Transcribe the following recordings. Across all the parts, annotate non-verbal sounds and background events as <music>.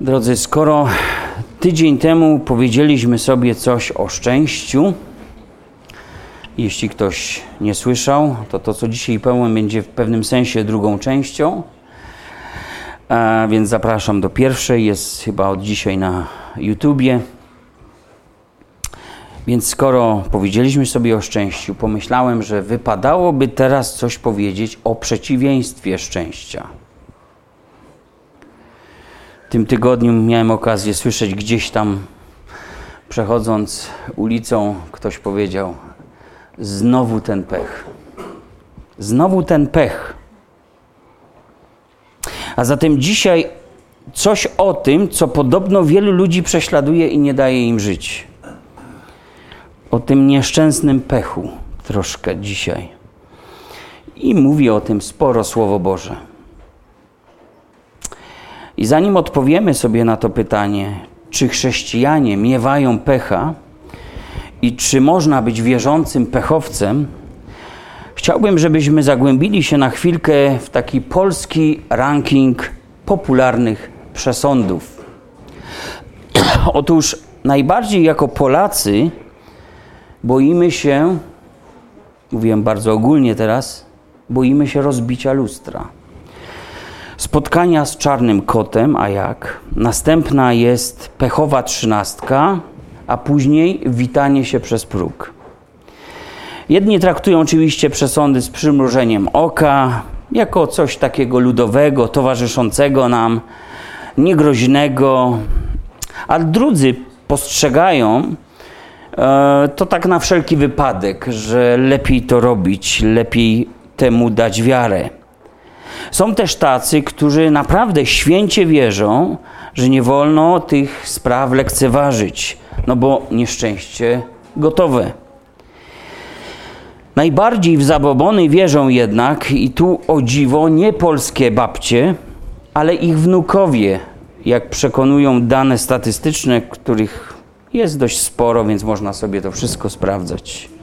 Drodzy, skoro tydzień temu powiedzieliśmy sobie coś o szczęściu, jeśli ktoś nie słyszał, to to, co dzisiaj powiem, będzie w pewnym sensie drugą częścią. A więc zapraszam do pierwszej, jest chyba od dzisiaj na YouTubie. Więc skoro powiedzieliśmy sobie o szczęściu, pomyślałem, że wypadałoby teraz coś powiedzieć o przeciwieństwie szczęścia. Tym tygodniu miałem okazję słyszeć gdzieś tam, przechodząc ulicą, ktoś powiedział: Znowu ten pech. Znowu ten pech. A zatem dzisiaj coś o tym, co podobno wielu ludzi prześladuje i nie daje im żyć. O tym nieszczęsnym pechu troszkę dzisiaj. I mówi o tym sporo Słowo Boże. I zanim odpowiemy sobie na to pytanie, czy chrześcijanie miewają pecha i czy można być wierzącym pechowcem, chciałbym, żebyśmy zagłębili się na chwilkę w taki polski ranking popularnych przesądów. <clears throat> Otóż najbardziej jako Polacy boimy się, mówiłem bardzo ogólnie teraz, boimy się rozbicia lustra spotkania z czarnym kotem, a jak? Następna jest pechowa trzynastka, a później witanie się przez próg. Jedni traktują oczywiście przesądy z przymrużeniem oka, jako coś takiego ludowego, towarzyszącego nam, niegroźnego, a drudzy postrzegają e, to tak na wszelki wypadek, że lepiej to robić, lepiej temu dać wiarę. Są też tacy, którzy naprawdę święcie wierzą, że nie wolno tych spraw lekceważyć, no bo nieszczęście gotowe. Najbardziej w zabobony wierzą jednak, i tu o dziwo, nie polskie babcie, ale ich wnukowie, jak przekonują dane statystyczne, których jest dość sporo, więc można sobie to wszystko sprawdzać.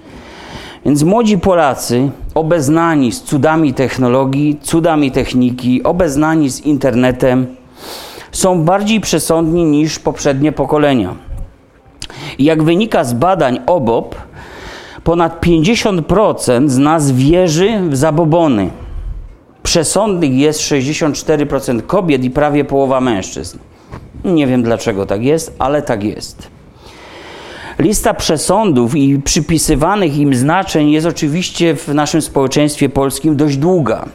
Więc młodzi Polacy, obeznani z cudami technologii, cudami techniki, obeznani z internetem, są bardziej przesądni niż poprzednie pokolenia. Jak wynika z badań OBOP, ponad 50% z nas wierzy w zabobony. Przesądnych jest 64% kobiet i prawie połowa mężczyzn. Nie wiem dlaczego tak jest, ale tak jest. Lista przesądów i przypisywanych im znaczeń jest oczywiście w naszym społeczeństwie polskim dość długa.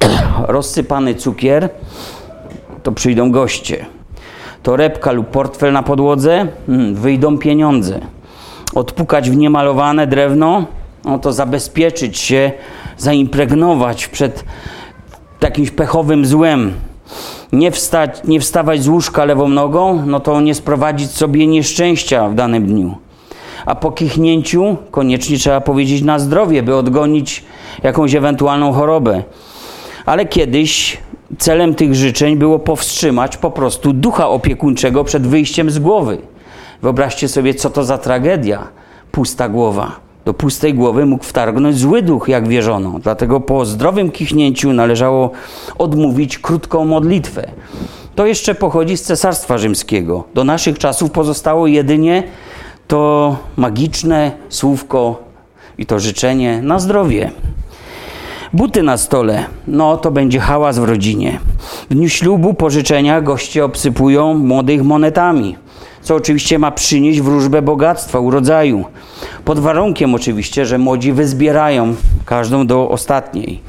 <clears throat> Rozsypany cukier, to przyjdą goście. Torebka lub portfel na podłodze, hmm, wyjdą pieniądze. Odpukać w niemalowane drewno, no to zabezpieczyć się, zaimpregnować przed jakimś pechowym złem, nie, wstać, nie wstawać z łóżka lewą nogą, no to nie sprowadzić sobie nieszczęścia w danym dniu. A po kichnięciu koniecznie trzeba powiedzieć na zdrowie, by odgonić jakąś ewentualną chorobę. Ale kiedyś celem tych życzeń było powstrzymać po prostu ducha opiekuńczego przed wyjściem z głowy. Wyobraźcie sobie, co to za tragedia. Pusta głowa. Do pustej głowy mógł wtargnąć zły duch, jak wierzono. Dlatego po zdrowym kichnięciu należało odmówić krótką modlitwę. To jeszcze pochodzi z Cesarstwa Rzymskiego. Do naszych czasów pozostało jedynie to magiczne słówko i to życzenie na zdrowie. Buty na stole, no to będzie hałas w rodzinie. W dniu ślubu pożyczenia goście obsypują młodych monetami co oczywiście ma przynieść wróżbę bogactwa, urodzaju. Pod warunkiem oczywiście, że młodzi wyzbierają każdą do ostatniej.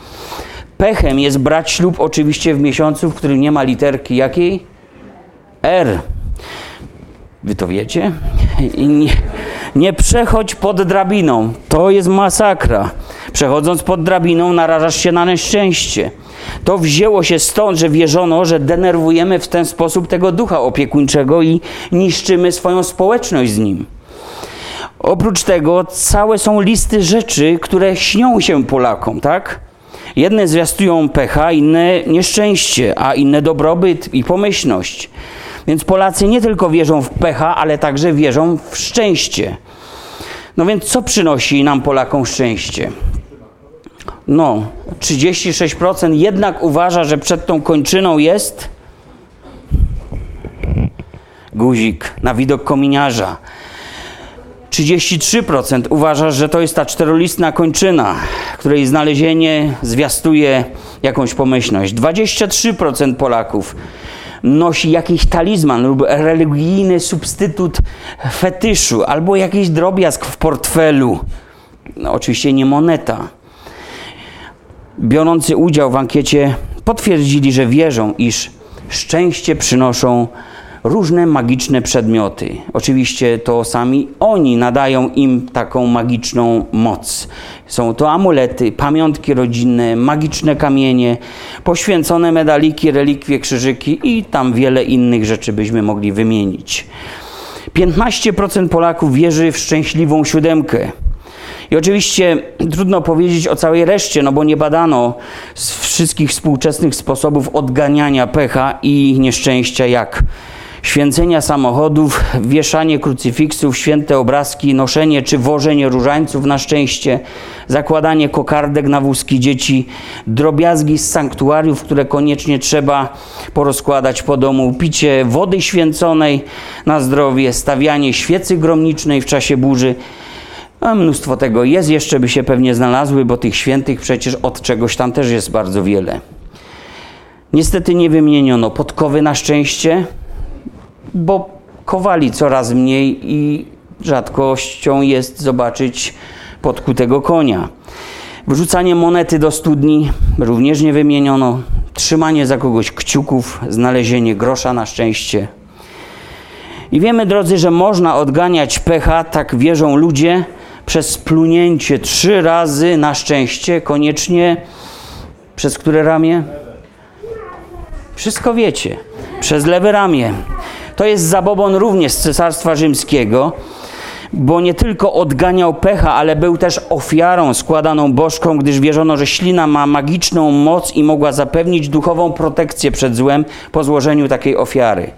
Pechem jest brać ślub oczywiście w miesiącu, w którym nie ma literki jakiej? R. Wy to wiecie? Nie, nie przechodź pod drabiną. To jest masakra. Przechodząc pod drabiną narażasz się na nieszczęście. To wzięło się stąd, że wierzono, że denerwujemy w ten sposób tego ducha opiekuńczego i niszczymy swoją społeczność z nim. Oprócz tego całe są listy rzeczy, które śnią się Polakom, tak? Jedne zwiastują pecha, inne nieszczęście, a inne dobrobyt i pomyślność. Więc Polacy nie tylko wierzą w pecha, ale także wierzą w szczęście. No więc co przynosi nam Polakom szczęście? No, 36% jednak uważa, że przed tą kończyną jest guzik na widok kominiarza. 33% uważa, że to jest ta czterolistna kończyna, której znalezienie zwiastuje jakąś pomyślność. 23% Polaków nosi jakiś talizman lub religijny substytut fetyszu albo jakiś drobiazg w portfelu. No, oczywiście nie moneta. Biorący udział w ankiecie potwierdzili, że wierzą, iż szczęście przynoszą różne magiczne przedmioty. Oczywiście to sami oni nadają im taką magiczną moc. Są to amulety, pamiątki rodzinne, magiczne kamienie, poświęcone medaliki, relikwie, krzyżyki i tam wiele innych rzeczy byśmy mogli wymienić. 15% Polaków wierzy w szczęśliwą siódemkę. I oczywiście trudno powiedzieć o całej reszcie, no bo nie badano wszystkich współczesnych sposobów odganiania pecha i nieszczęścia, jak święcenia samochodów, wieszanie krucyfiksów, święte obrazki, noszenie czy wożenie różańców na szczęście, zakładanie kokardek na wózki dzieci, drobiazgi z sanktuariów, które koniecznie trzeba porozkładać po domu, picie wody święconej na zdrowie, stawianie świecy gromnicznej w czasie burzy. A mnóstwo tego jest, jeszcze by się pewnie znalazły, bo tych świętych przecież od czegoś tam też jest bardzo wiele. Niestety nie wymieniono podkowy na szczęście, bo kowali coraz mniej i rzadkością jest zobaczyć podkutego konia. Wrzucanie monety do studni również nie wymieniono. Trzymanie za kogoś kciuków, znalezienie grosza na szczęście. I wiemy, drodzy, że można odganiać pecha, tak wierzą ludzie, przez plunięcie trzy razy na szczęście, koniecznie przez które ramię? Wszystko wiecie. Przez lewe ramię. To jest zabobon również z Cesarstwa Rzymskiego, bo nie tylko odganiał pecha, ale był też ofiarą składaną bożką, gdyż wierzono, że ślina ma magiczną moc i mogła zapewnić duchową protekcję przed złem po złożeniu takiej ofiary.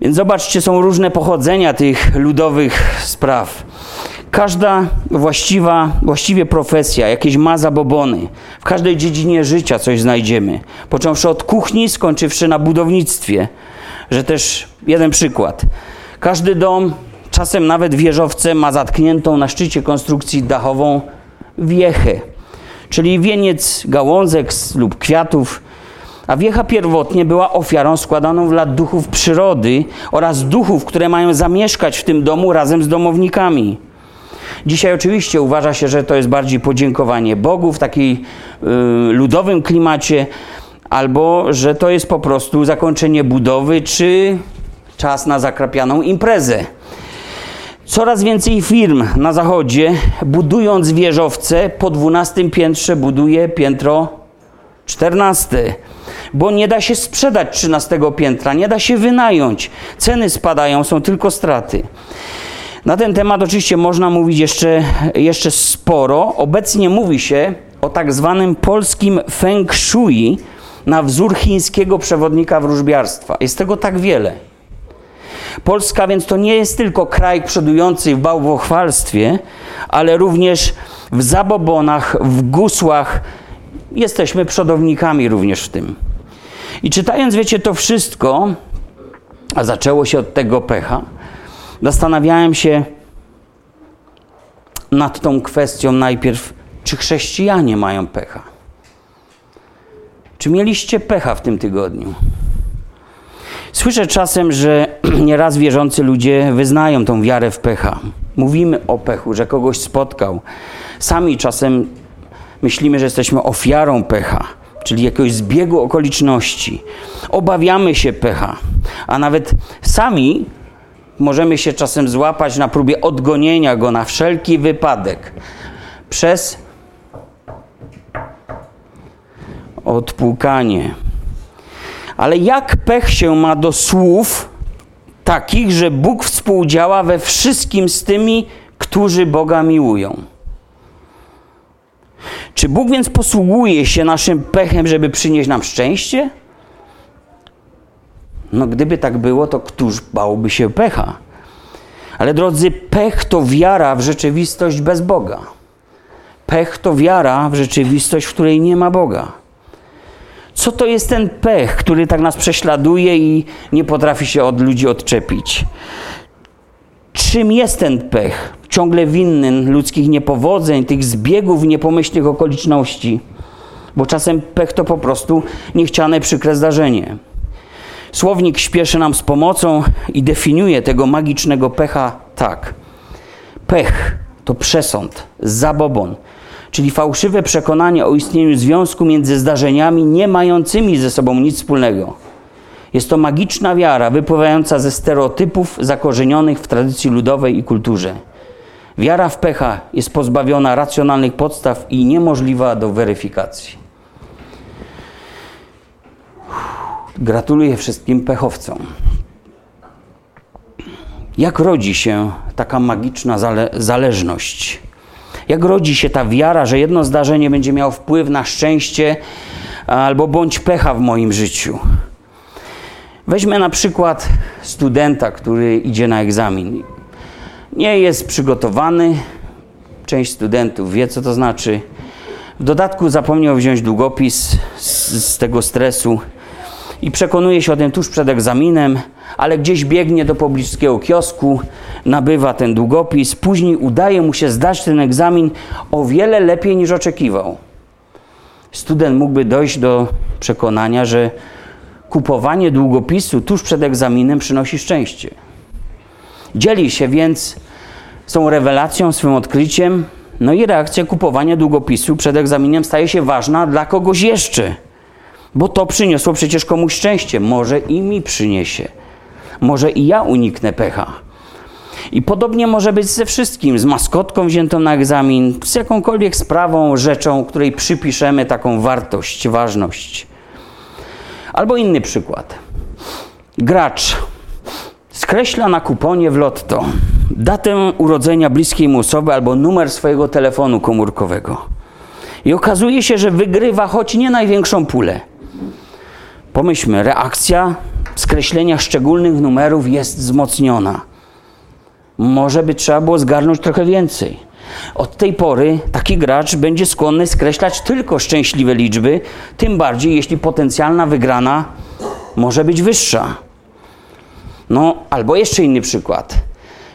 Więc zobaczcie, są różne pochodzenia tych ludowych spraw. Każda właściwa, właściwie profesja, jakieś ma zabobony. W każdej dziedzinie życia coś znajdziemy. Począwszy od kuchni, skończywszy na budownictwie że też jeden przykład. Każdy dom, czasem nawet wieżowce, ma zatkniętą na szczycie konstrukcji dachową wiechę, czyli wieniec gałązek lub kwiatów. A wiecha pierwotnie była ofiarą składaną dla duchów przyrody oraz duchów, które mają zamieszkać w tym domu razem z domownikami. Dzisiaj oczywiście uważa się, że to jest bardziej podziękowanie Bogu w takiej y, ludowym klimacie, albo że to jest po prostu zakończenie budowy, czy czas na zakrapianą imprezę. Coraz więcej firm na zachodzie, budując wieżowce, po 12 piętrze buduje piętro 14, bo nie da się sprzedać 13 piętra, nie da się wynająć. Ceny spadają, są tylko straty. Na ten temat oczywiście można mówić jeszcze, jeszcze sporo. Obecnie mówi się o tak zwanym polskim feng shui, na wzór chińskiego przewodnika wróżbiarstwa. Jest tego tak wiele. Polska więc to nie jest tylko kraj przodujący w bałwochwalstwie, ale również w zabobonach, w gusłach. Jesteśmy przodownikami również w tym. I czytając, wiecie, to wszystko, a zaczęło się od tego pecha, zastanawiałem się nad tą kwestią najpierw, czy chrześcijanie mają pecha. Czy mieliście pecha w tym tygodniu? Słyszę czasem, że <clears throat> nieraz wierzący ludzie wyznają tą wiarę w pecha. Mówimy o pechu, że kogoś spotkał. Sami czasem myślimy, że jesteśmy ofiarą pecha, czyli jakiegoś zbiegu okoliczności. Obawiamy się pecha, a nawet sami możemy się czasem złapać na próbie odgonienia go na wszelki wypadek przez odpłukanie. Ale jak pech się ma do słów takich, że Bóg współdziała we wszystkim z tymi, którzy Boga miłują? Czy Bóg więc posługuje się naszym pechem, żeby przynieść nam szczęście? No, gdyby tak było, to któż bałby się pecha? Ale drodzy, pech to wiara w rzeczywistość bez Boga. Pech to wiara w rzeczywistość, w której nie ma Boga. Co to jest ten pech, który tak nas prześladuje i nie potrafi się od ludzi odczepić? Czym jest ten pech? Ciągle winny ludzkich niepowodzeń, tych zbiegów niepomyślnych okoliczności. Bo czasem pech to po prostu niechciane przykre zdarzenie. Słownik śpieszy nam z pomocą i definiuje tego magicznego pecha tak. Pech to przesąd, zabobon, czyli fałszywe przekonanie o istnieniu związku między zdarzeniami nie mającymi ze sobą nic wspólnego. Jest to magiczna wiara wypływająca ze stereotypów zakorzenionych w tradycji ludowej i kulturze. Wiara w pecha jest pozbawiona racjonalnych podstaw i niemożliwa do weryfikacji. Gratuluję wszystkim pechowcom. Jak rodzi się taka magiczna zale zależność? Jak rodzi się ta wiara, że jedno zdarzenie będzie miało wpływ na szczęście albo bądź pecha w moim życiu? Weźmy na przykład studenta, który idzie na egzamin. Nie jest przygotowany. Część studentów wie, co to znaczy. W dodatku zapomniał wziąć długopis z, z tego stresu i przekonuje się o tym tuż przed egzaminem, ale gdzieś biegnie do pobliskiego kiosku, nabywa ten długopis, później udaje mu się zdać ten egzamin o wiele lepiej niż oczekiwał. Student mógłby dojść do przekonania, że kupowanie długopisu tuż przed egzaminem przynosi szczęście. Dzieli się więc tą rewelacją, swym odkryciem, no i reakcja kupowania długopisu przed egzaminem staje się ważna dla kogoś jeszcze. Bo to przyniosło przecież komuś szczęście. Może i mi przyniesie. Może i ja uniknę pecha. I podobnie może być ze wszystkim, z maskotką wziętą na egzamin, z jakąkolwiek sprawą, rzeczą, której przypiszemy taką wartość, ważność. Albo inny przykład. Gracz skreśla na kuponie w lotto datę urodzenia bliskiej mu osoby albo numer swojego telefonu komórkowego. I okazuje się, że wygrywa choć nie największą pulę. Pomyślmy, reakcja skreślenia szczególnych numerów jest wzmocniona. Może by trzeba było zgarnąć trochę więcej. Od tej pory taki gracz będzie skłonny skreślać tylko szczęśliwe liczby, tym bardziej jeśli potencjalna wygrana może być wyższa. No, albo jeszcze inny przykład.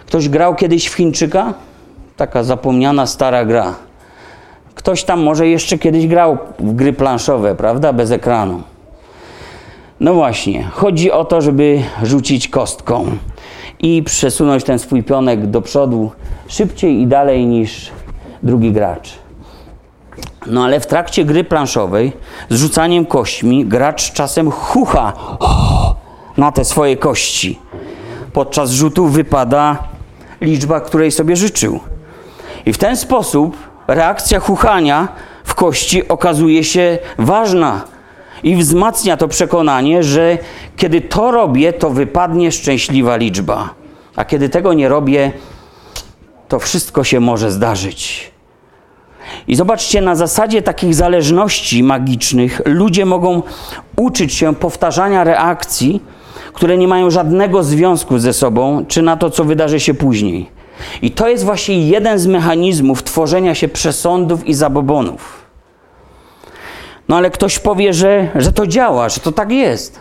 Ktoś grał kiedyś w Chińczyka? Taka zapomniana stara gra. Ktoś tam może jeszcze kiedyś grał w gry planszowe, prawda? Bez ekranu. No właśnie, chodzi o to, żeby rzucić kostką i przesunąć ten swój pionek do przodu szybciej i dalej niż drugi gracz. No ale w trakcie gry planszowej z rzucaniem kośćmi gracz czasem chucha na te swoje kości. Podczas rzutu wypada liczba, której sobie życzył. I w ten sposób reakcja chuchania w kości okazuje się ważna i wzmacnia to przekonanie, że kiedy to robię, to wypadnie szczęśliwa liczba. A kiedy tego nie robię, to wszystko się może zdarzyć. I zobaczcie, na zasadzie takich zależności magicznych ludzie mogą uczyć się powtarzania reakcji, które nie mają żadnego związku ze sobą, czy na to, co wydarzy się później. I to jest właśnie jeden z mechanizmów tworzenia się przesądów i zabobonów. No ale ktoś powie, że, że to działa, że to tak jest.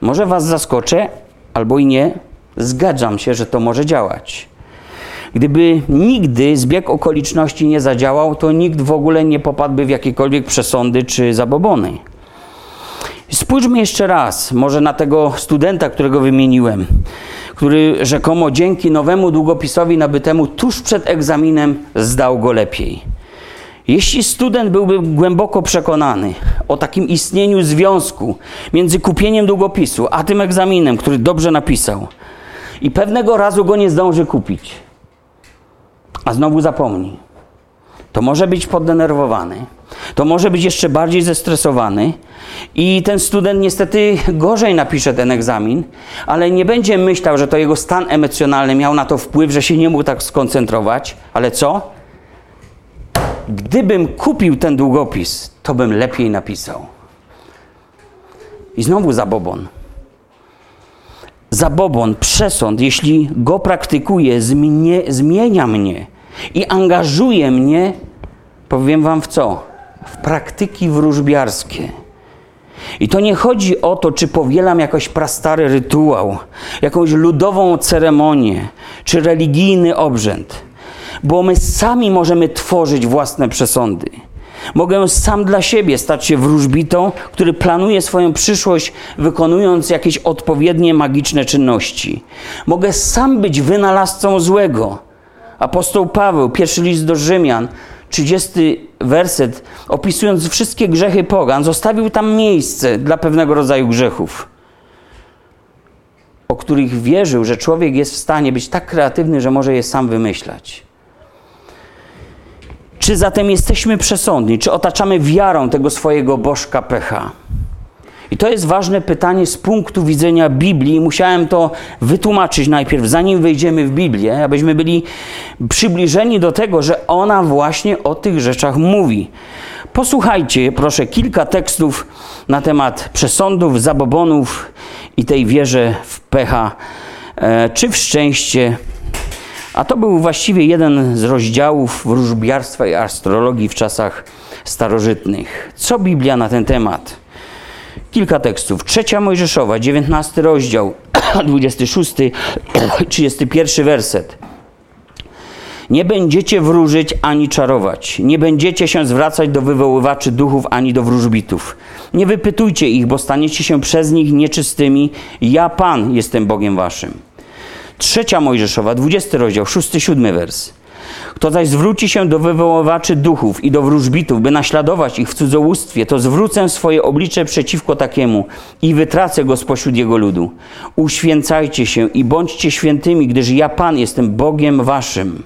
Może was zaskoczę, albo i nie. Zgadzam się, że to może działać. Gdyby nigdy zbieg okoliczności nie zadziałał, to nikt w ogóle nie popadłby w jakiekolwiek przesądy czy zabobony. Spójrzmy jeszcze raz, może na tego studenta, którego wymieniłem, który rzekomo dzięki nowemu długopisowi nabytemu tuż przed egzaminem zdał go lepiej. Jeśli student byłby głęboko przekonany o takim istnieniu związku między kupieniem długopisu a tym egzaminem, który dobrze napisał, i pewnego razu go nie zdąży kupić, a znowu zapomni, to może być poddenerwowany, to może być jeszcze bardziej zestresowany i ten student niestety gorzej napisze ten egzamin, ale nie będzie myślał, że to jego stan emocjonalny miał na to wpływ, że się nie mógł tak skoncentrować, ale co? Gdybym kupił ten długopis, to bym lepiej napisał. I znowu zabobon. Zabobon, przesąd, jeśli go praktykuję, zmienia, zmienia mnie i angażuje mnie, powiem wam w co? W praktyki wróżbiarskie. I to nie chodzi o to, czy powielam jakiś prastary rytuał, jakąś ludową ceremonię, czy religijny obrzęd, bo my sami możemy tworzyć własne przesądy. Mogę sam dla siebie stać się wróżbitą, który planuje swoją przyszłość, wykonując jakieś odpowiednie magiczne czynności. Mogę sam być wynalazcą złego. Apostoł Paweł, pierwszy list do Rzymian, 30 werset, opisując wszystkie grzechy pogan, zostawił tam miejsce dla pewnego rodzaju grzechów, o których wierzył, że człowiek jest w stanie być tak kreatywny, że może je sam wymyślać. Czy zatem jesteśmy przesądni? Czy otaczamy wiarą tego swojego bożka pecha? I to jest ważne pytanie z punktu widzenia Biblii. Musiałem to wytłumaczyć najpierw, zanim wejdziemy w Biblię, abyśmy byli przybliżeni do tego, że ona właśnie o tych rzeczach mówi. Posłuchajcie, proszę, kilka tekstów na temat przesądów, zabobonów i tej wierze w pecha, e, czy w szczęście. A to był właściwie jeden z rozdziałów wróżbiarstwa i astrologii w czasach starożytnych. Co Biblia na ten temat? Kilka tekstów. Trzecia Mojżeszowa, 19 rozdział, <clears throat> 26, 31 <clears throat> werset. Nie będziecie wróżyć ani czarować. Nie będziecie się zwracać do wywoływaczy duchów ani do wróżbitów. Nie wypytujcie ich, bo staniecie się przez nich nieczystymi. Ja, Pan, jestem Bogiem waszym. Trzecia Mojżeszowa, 20 rozdział, 6-7 wers. Kto zaś zwróci się do wywoływaczy duchów i do wróżbitów, by naśladować ich w cudzołóstwie, to zwrócę swoje oblicze przeciwko takiemu i wytracę go spośród jego ludu. Uświęcajcie się i bądźcie świętymi, gdyż ja Pan jestem Bogiem waszym.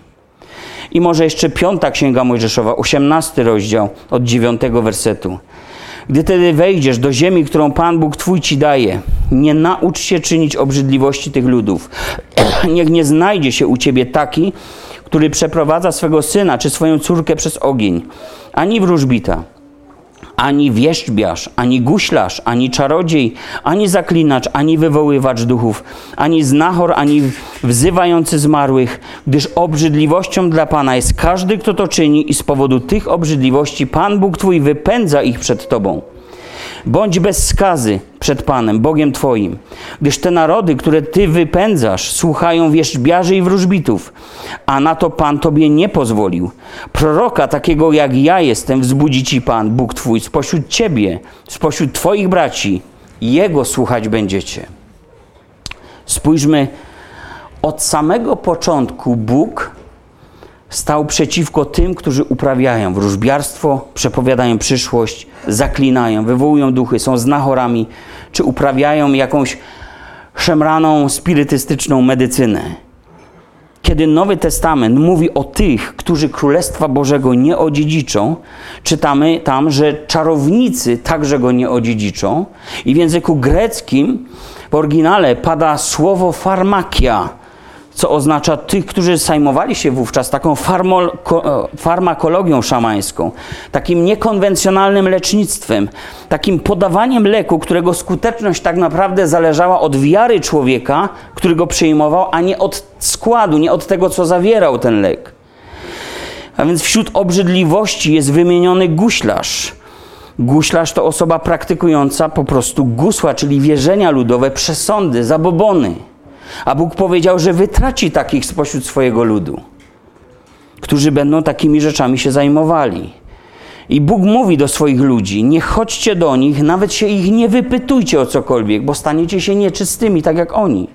I może jeszcze piąta księga Mojżeszowa, osiemnasty rozdział od dziewiątego wersetu. Gdy tedy wejdziesz do ziemi, którą Pan Bóg Twój Ci daje, nie naucz się czynić obrzydliwości tych ludów. <clears throat> Niech nie znajdzie się u Ciebie taki, który przeprowadza swego syna czy swoją córkę przez ogień, ani wróżbita, ani wieszczbiarz, ani guślarz, ani czarodziej, ani zaklinacz, ani wywoływacz duchów, ani znachor, ani wzywający zmarłych, gdyż obrzydliwością dla Pana jest każdy, kto to czyni i z powodu tych obrzydliwości Pan Bóg Twój wypędza ich przed Tobą. Bądź bez skazy przed Panem, Bogiem Twoim, gdyż te narody, które Ty wypędzasz, słuchają wierzbiarzy i wróżbitów, a na to Pan Tobie nie pozwolił. Proroka takiego jak ja jestem wzbudzi Ci Pan, Bóg Twój, spośród Ciebie, spośród Twoich braci. Jego słuchać będziecie. Spójrzmy, od samego początku Bóg stał przeciwko tym, którzy uprawiają wróżbiarstwo, przepowiadają przyszłość, zaklinają, wywołują duchy, są znachorami, czy uprawiają jakąś szemraną, spirytystyczną medycynę. Kiedy Nowy Testament mówi o tych, którzy Królestwa Bożego nie odziedziczą, czytamy tam, że czarownicy także go nie odziedziczą. I w języku greckim w oryginale pada słowo farmakia, co oznacza tych, którzy zajmowali się wówczas taką e, farmakologią szamańską, takim niekonwencjonalnym lecznictwem, takim podawaniem leku, którego skuteczność tak naprawdę zależała od wiary człowieka, który go przyjmował, a nie od składu, nie od tego, co zawierał ten lek. A więc wśród obrzydliwości jest wymieniony guślarz. Guślarz to osoba praktykująca po prostu gusła, czyli wierzenia ludowe, przesądy, zabobony. A Bóg powiedział, że wytraci takich spośród swojego ludu, którzy będą takimi rzeczami się zajmowali. I Bóg mówi do swoich ludzi: Nie chodźcie do nich, nawet się ich nie wypytujcie o cokolwiek, bo staniecie się nieczystymi, tak jak oni.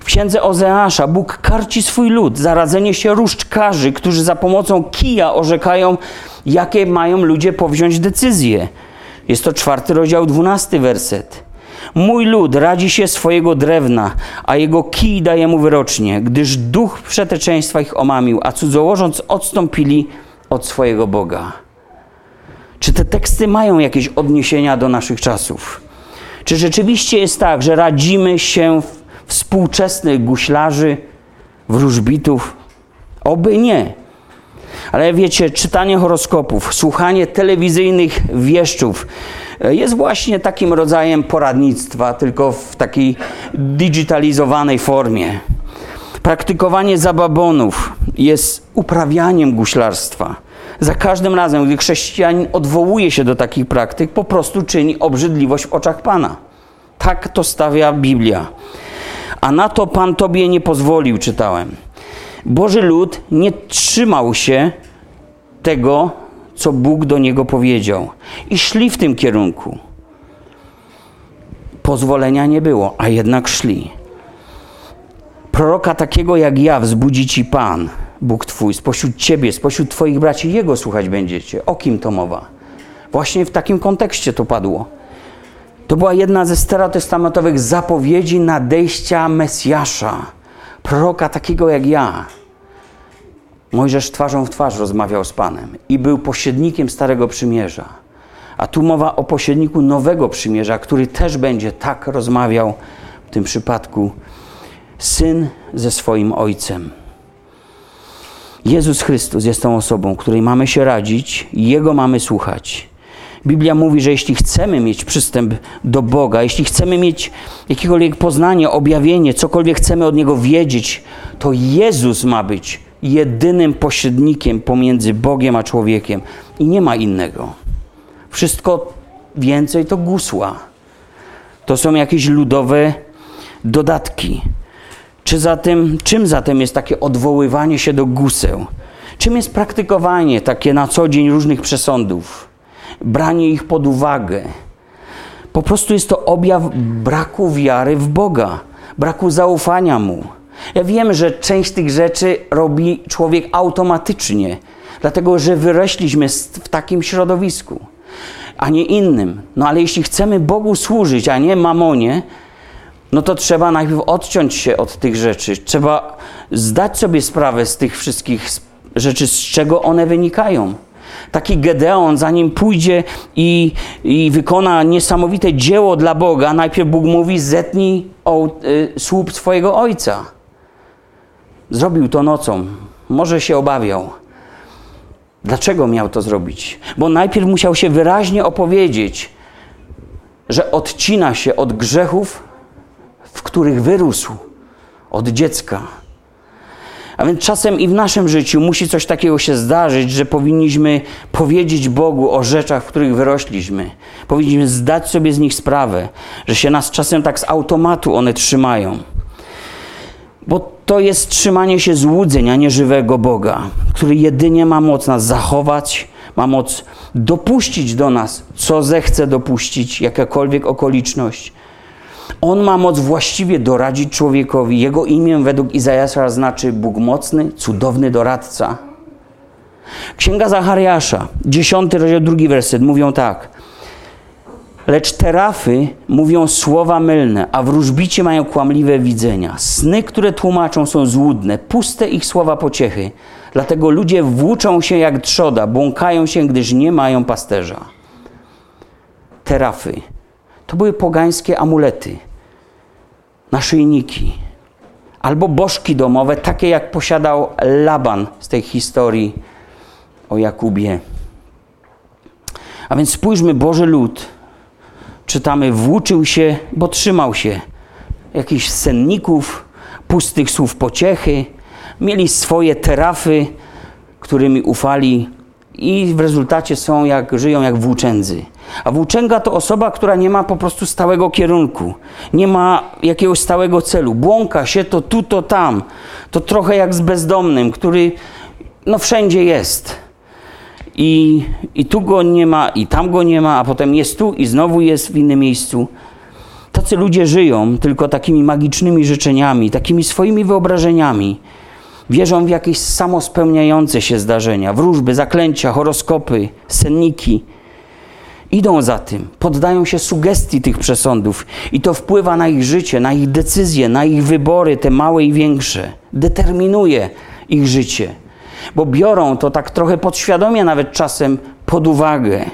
W księdze Ozeasza Bóg karci swój lud za radzenie się różdżkarzy, którzy za pomocą kija orzekają, jakie mają ludzie powziąć decyzje. Jest to czwarty rozdział, dwunasty werset. Mój lud radzi się swojego drewna, a jego kij daje mu wyrocznie, gdyż duch przeteczeństwa ich omamił, a cudzołożąc odstąpili od swojego Boga. Czy te teksty mają jakieś odniesienia do naszych czasów? Czy rzeczywiście jest tak, że radzimy się współczesnych guślarzy, wróżbitów? Oby nie. Ale wiecie, czytanie horoskopów, słuchanie telewizyjnych wieszczów, jest właśnie takim rodzajem poradnictwa, tylko w takiej digitalizowanej formie. Praktykowanie zababonów jest uprawianiem guślarstwa. Za każdym razem, gdy chrześcijanin odwołuje się do takich praktyk, po prostu czyni obrzydliwość w oczach Pana. Tak to stawia Biblia. A na to Pan Tobie nie pozwolił, czytałem. Boży lud nie trzymał się tego, co Bóg do niego powiedział. I szli w tym kierunku. Pozwolenia nie było, a jednak szli. Proroka takiego jak ja wzbudzi ci Pan, Bóg Twój, spośród Ciebie, spośród Twoich braci, Jego słuchać będziecie. O kim to mowa? Właśnie w takim kontekście to padło. To była jedna ze starotestamentowych zapowiedzi nadejścia Mesjasza, proroka takiego jak ja. Mojżesz twarzą w twarz rozmawiał z Panem i był pośrednikiem Starego Przymierza. A tu mowa o pośredniku Nowego Przymierza, który też będzie tak rozmawiał w tym przypadku syn ze swoim ojcem. Jezus Chrystus jest tą osobą, której mamy się radzić, Jego mamy słuchać. Biblia mówi, że jeśli chcemy mieć przystęp do Boga, jeśli chcemy mieć jakiekolwiek poznanie, objawienie, cokolwiek chcemy od Niego wiedzieć, to Jezus ma być jedynym pośrednikiem pomiędzy Bogiem a człowiekiem i nie ma innego. Wszystko więcej to gusła. To są jakieś ludowe dodatki. Czy zatem, czym zatem jest takie odwoływanie się do guseł? Czym jest praktykowanie takie na co dzień różnych przesądów? Branie ich pod uwagę. Po prostu jest to objaw braku wiary w Boga, braku zaufania Mu. Ja wiem, że część tych rzeczy robi człowiek automatycznie, dlatego że wyrośliśmy w takim środowisku, a nie innym. No ale jeśli chcemy Bogu służyć, a nie mamonie, no to trzeba najpierw odciąć się od tych rzeczy. Trzeba zdać sobie sprawę z tych wszystkich rzeczy, z czego one wynikają. Taki Gedeon, zanim pójdzie i, i wykona niesamowite dzieło dla Boga, najpierw Bóg mówi: zetnij o, y, słup swojego ojca. Zrobił to nocą. Może się obawiał. Dlaczego miał to zrobić? Bo najpierw musiał się wyraźnie opowiedzieć, że odcina się od grzechów, w których wyrósł od dziecka. A więc czasem i w naszym życiu musi coś takiego się zdarzyć, że powinniśmy powiedzieć Bogu o rzeczach, w których wyrośliśmy. Powinniśmy zdać sobie z nich sprawę, że się nas czasem tak z automatu one trzymają. Bo to jest trzymanie się złudzeń, a nie żywego Boga, który jedynie ma moc nas zachować, ma moc dopuścić do nas, co zechce dopuścić, jakakolwiek okoliczność. On ma moc właściwie doradzić człowiekowi. Jego imię według Izajasza znaczy Bóg mocny, cudowny doradca. Księga Zachariasza, dziesiąty rozdział, drugi werset, mówią tak. Lecz terafy mówią słowa mylne, a wróżbicie mają kłamliwe widzenia. Sny, które tłumaczą, są złudne, puste ich słowa pociechy. Dlatego ludzie włóczą się jak trzoda, błąkają się, gdyż nie mają pasterza. Terafy to były pogańskie amulety, naszyjniki, albo bożki domowe, takie jak posiadał Laban z tej historii o Jakubie. A więc spójrzmy, Boży lud czytamy, włóczył się, bo trzymał się jakichś senników, pustych słów pociechy, mieli swoje terafy, którymi ufali i w rezultacie są jak, żyją jak włóczędzy. A włóczęga to osoba, która nie ma po prostu stałego kierunku, nie ma jakiegoś stałego celu. Błąka się to tu, to tam. To trochę jak z bezdomnym, który no wszędzie jest. I, I tu go nie ma, i tam go nie ma, a potem jest tu i znowu jest w innym miejscu. Tacy ludzie żyją tylko takimi magicznymi życzeniami, takimi swoimi wyobrażeniami. Wierzą w jakieś samospełniające się zdarzenia, wróżby, zaklęcia, horoskopy, senniki. Idą za tym, poddają się sugestii tych przesądów i to wpływa na ich życie, na ich decyzje, na ich wybory, te małe i większe. Determinuje ich życie bo biorą to tak trochę podświadomie, nawet czasem pod uwagę.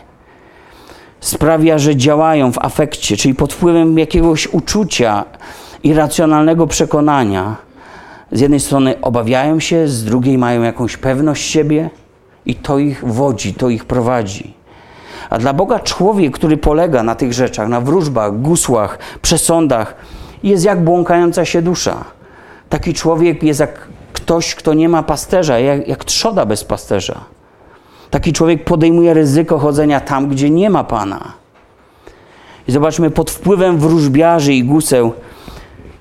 Sprawia, że działają w afekcie, czyli pod wpływem jakiegoś uczucia, irracjonalnego przekonania. Z jednej strony obawiają się, z drugiej mają jakąś pewność siebie i to ich wodzi, to ich prowadzi. A dla Boga człowiek, który polega na tych rzeczach, na wróżbach, gusłach, przesądach, jest jak błąkająca się dusza. Taki człowiek jest jak ktoś, kto nie ma pasterza, jak, jak trzoda bez pasterza. Taki człowiek podejmuje ryzyko chodzenia tam, gdzie nie ma Pana. I zobaczmy, pod wpływem wróżbiarzy i guseł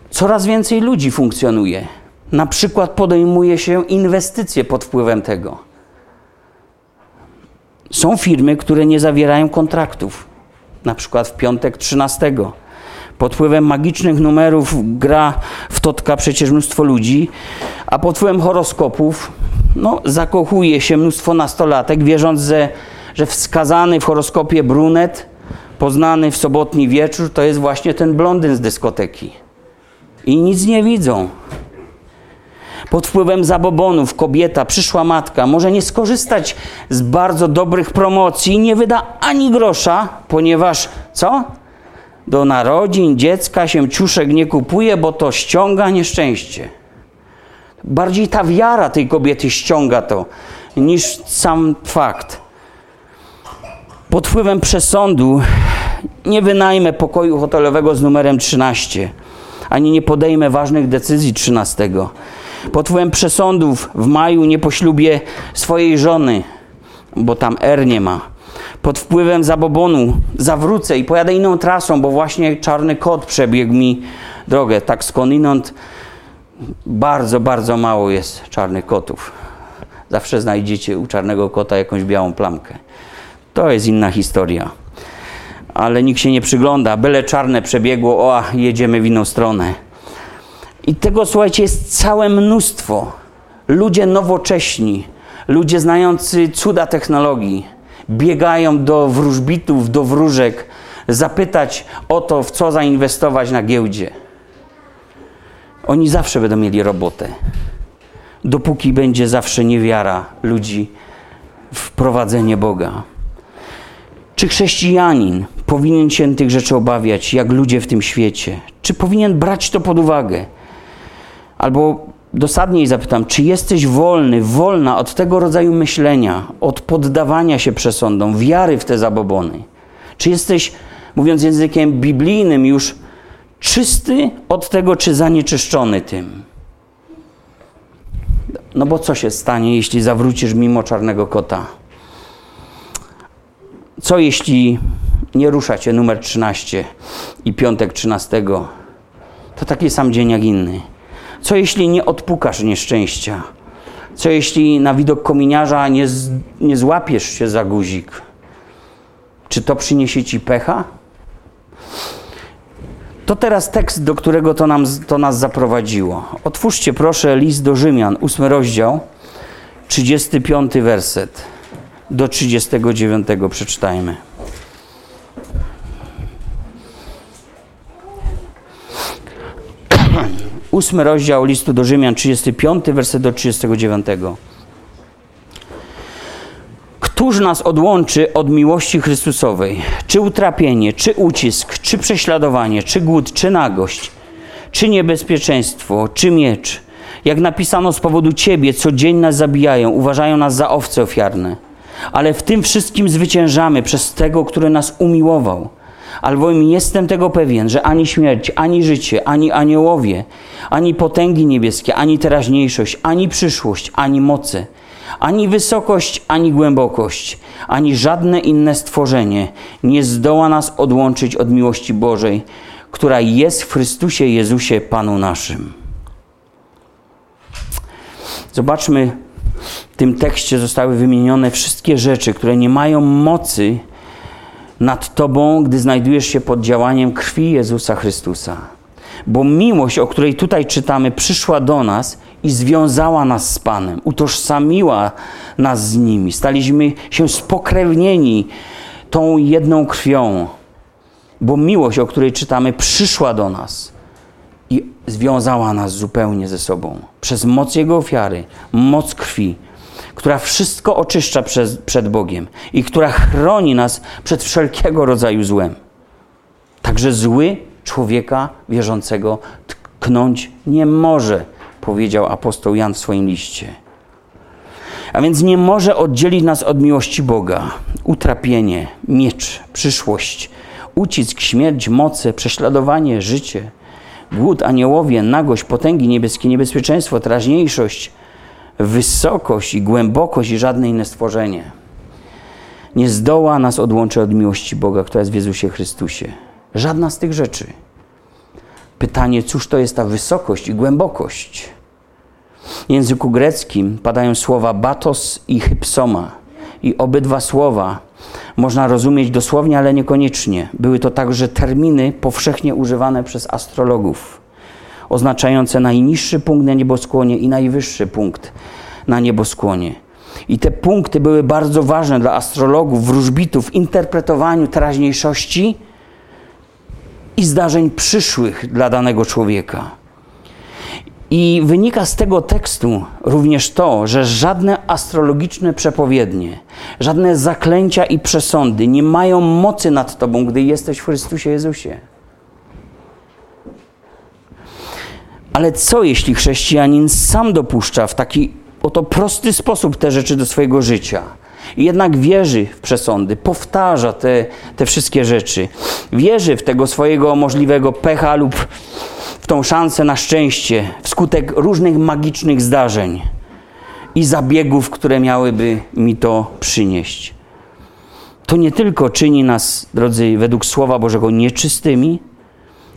coraz więcej ludzi funkcjonuje. Na przykład podejmuje się inwestycje pod wpływem tego. Są firmy, które nie zawierają kontraktów. Na przykład w piątek 13. Pod wpływem magicznych numerów gra w totka przecież mnóstwo ludzi, a pod wpływem horoskopów no, zakochuje się mnóstwo nastolatek, wierząc, że, że wskazany w horoskopie brunet, poznany w sobotni wieczór, to jest właśnie ten blondyn z dyskoteki. I nic nie widzą. Pod wpływem zabobonów kobieta, przyszła matka może nie skorzystać z bardzo dobrych promocji, nie wyda ani grosza, ponieważ co? Do narodzin dziecka się ciuszek nie kupuje, bo to ściąga nieszczęście. Bardziej ta wiara tej kobiety ściąga to, niż sam fakt. Pod wpływem przesądu nie wynajmę pokoju hotelowego z numerem 13, ani nie podejmę ważnych decyzji 13. Pod wpływem przesądów w maju nie poślubię swojej żony, bo tam R nie ma. Pod wpływem zabobonu zawrócę i pojadę inną trasą, bo właśnie czarny kot przebiegł mi drogę. Tak skądinąd bardzo, bardzo mało jest czarnych kotów. Zawsze znajdziecie u czarnego kota jakąś białą plamkę. To jest inna historia. Ale nikt się nie przygląda. Byle czarne przebiegło, o, jedziemy w inną stronę. I tego, słuchajcie, jest całe mnóstwo. Ludzie nowocześni, ludzie znający cuda technologii, biegają do wróżbitów, do wróżek, zapytać o to, w co zainwestować na giełdzie. Oni zawsze będą mieli robotę, dopóki będzie zawsze niewiara ludzi w prowadzenie Boga. Czy chrześcijanin powinien się tych rzeczy obawiać, jak ludzie w tym świecie? Czy powinien brać to pod uwagę? Albo dosadniej zapytam, czy jesteś wolny, wolna od tego rodzaju myślenia, od poddawania się przesądom, wiary w te zabobony? Czy jesteś, mówiąc językiem biblijnym, już czysty od tego, czy zanieczyszczony tym? No bo co się stanie, jeśli zawrócisz mimo czarnego kota? Co jeśli nie rusza cię numer 13 i piątek 13? To taki sam dzień jak inny. Co jeśli nie odpukasz nieszczęścia? Co jeśli na widok kominiarza nie, z, nie złapiesz się za guzik? Czy to przyniesie ci pecha? To teraz tekst, do którego to, nam, to nas zaprowadziło. Otwórzcie proszę list do Rzymian, ósmy rozdział, 35 werset do 39 przeczytajmy. Ósmy rozdział listu do Rzymian, 35 werset do 39. Któż nas odłączy od miłości Chrystusowej? Czy utrapienie, czy ucisk, czy prześladowanie, czy głód, czy nagość, czy niebezpieczeństwo, czy miecz? Jak napisano z powodu Ciebie, co dzień nas zabijają, uważają nas za owce ofiarne. Ale w tym wszystkim zwyciężamy przez tego, który nas umiłował. Albowiem jestem tego pewien, że ani śmierć, ani życie, ani aniołowie, ani potęgi niebieskie, ani teraźniejszość, ani przyszłość, ani moce, ani wysokość, ani głębokość, ani żadne inne stworzenie nie zdoła nas odłączyć od miłości Bożej, która jest w Chrystusie Jezusie Panu naszym. Zobaczmy, w tym tekście zostały wymienione wszystkie rzeczy, które nie mają mocy nad Tobą, gdy znajdujesz się pod działaniem krwi Jezusa Chrystusa. Bo miłość, o której tutaj czytamy, przyszła do nas i związała nas z Panem, utożsamiła nas z nimi. Staliśmy się spokrewnieni tą jedną krwią, bo miłość, o której czytamy, przyszła do nas i związała nas zupełnie ze sobą. Przez moc Jego ofiary, moc krwi, która wszystko oczyszcza przez, przed Bogiem i która chroni nas przed wszelkiego rodzaju złem. Także zły człowieka wierzącego tknąć nie może, powiedział apostoł Jan w swoim liście. A więc nie może oddzielić nas od miłości Boga. Utrapienie, miecz, przyszłość, ucisk, śmierć, moce, prześladowanie, życie, głód, aniołowie, nagość, potęgi niebieskie, niebezpieczeństwo, teraźniejszość, wysokość i głębokość i żadne inne stworzenie. nie zdoła nas odłączyć od miłości Boga, która jest w Jezusie Chrystusie. Żadna z tych rzeczy. Pytanie, cóż to jest ta wysokość i głębokość? W języku greckim padają słowa batos i hypsoma. I obydwa słowa można rozumieć dosłownie, ale niekoniecznie. Były to także terminy powszechnie używane przez astrologów, oznaczające najniższy punkt na nieboskłonie i najwyższy punkt na nieboskłonie. I te punkty były bardzo ważne dla astrologów, wróżbitów w interpretowaniu teraźniejszości i zdarzeń przyszłych dla danego człowieka. I wynika z tego tekstu również to, że żadne astrologiczne przepowiednie, żadne zaklęcia i przesądy nie mają mocy nad tobą, gdy jesteś w Chrystusie Jezusie. Ale co jeśli chrześcijanin sam dopuszcza w taki oto prosty sposób te rzeczy do swojego życia? I jednak wierzy w przesądy, powtarza te, te wszystkie rzeczy. Wierzy w tego swojego możliwego pecha lub w tą szansę na szczęście wskutek różnych magicznych zdarzeń i zabiegów, które miałyby mi to przynieść. To nie tylko czyni nas, drodzy, według Słowa Bożego nieczystymi,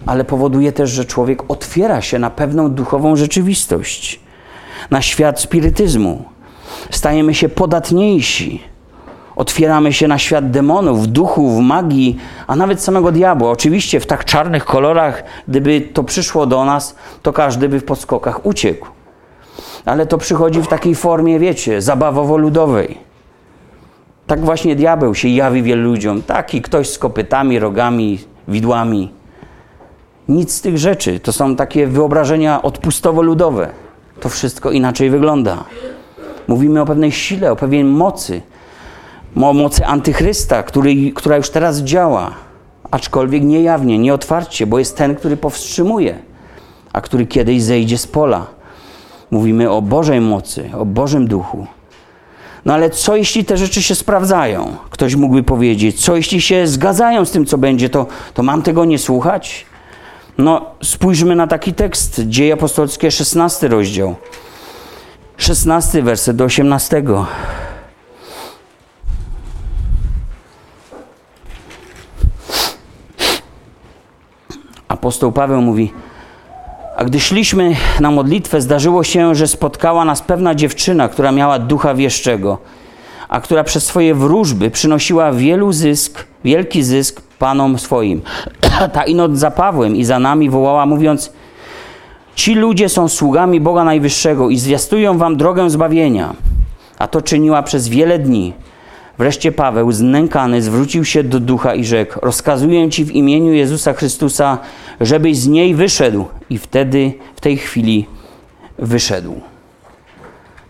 ale powoduje też, że człowiek otwiera się na pewną duchową rzeczywistość, na świat spirytyzmu. Stajemy się podatniejsi Otwieramy się na świat demonów, duchów, magii, a nawet samego diabła. Oczywiście w tak czarnych kolorach, gdyby to przyszło do nas, to każdy by w podskokach uciekł. Ale to przychodzi w takiej formie, wiecie, zabawowo-ludowej. Tak właśnie diabeł się jawi wielu ludziom. Taki ktoś z kopytami, rogami, widłami. Nic z tych rzeczy. To są takie wyobrażenia odpustowo-ludowe. To wszystko inaczej wygląda. Mówimy o pewnej sile, o pewnej mocy, o mocy antychrysta, który, która już teraz działa, aczkolwiek niejawnie, nieotwarcie, bo jest ten, który powstrzymuje, a który kiedyś zejdzie z pola. Mówimy o Bożej mocy, o Bożym duchu. No ale co jeśli te rzeczy się sprawdzają? Ktoś mógłby powiedzieć, co jeśli się zgadzają z tym, co będzie, to, to mam tego nie słuchać? No, spójrzmy na taki tekst, Dzieje Apostolskie, 16 rozdział, 16 werset do 18. apostoł Paweł mówi: A gdy szliśmy na modlitwę, zdarzyło się, że spotkała nas pewna dziewczyna, która miała ducha wieszczego, a która przez swoje wróżby przynosiła wielu zysk, wielki zysk panom swoim. <clears throat> Ta inot za Pawłem i za nami wołała, mówiąc: Ci ludzie są sługami Boga Najwyższego i zwiastują wam drogę zbawienia. A to czyniła przez wiele dni. Wreszcie Paweł, znękany, zwrócił się do ducha i rzekł: Rozkazuję ci w imieniu Jezusa Chrystusa, żebyś z niej wyszedł. I wtedy, w tej chwili, wyszedł.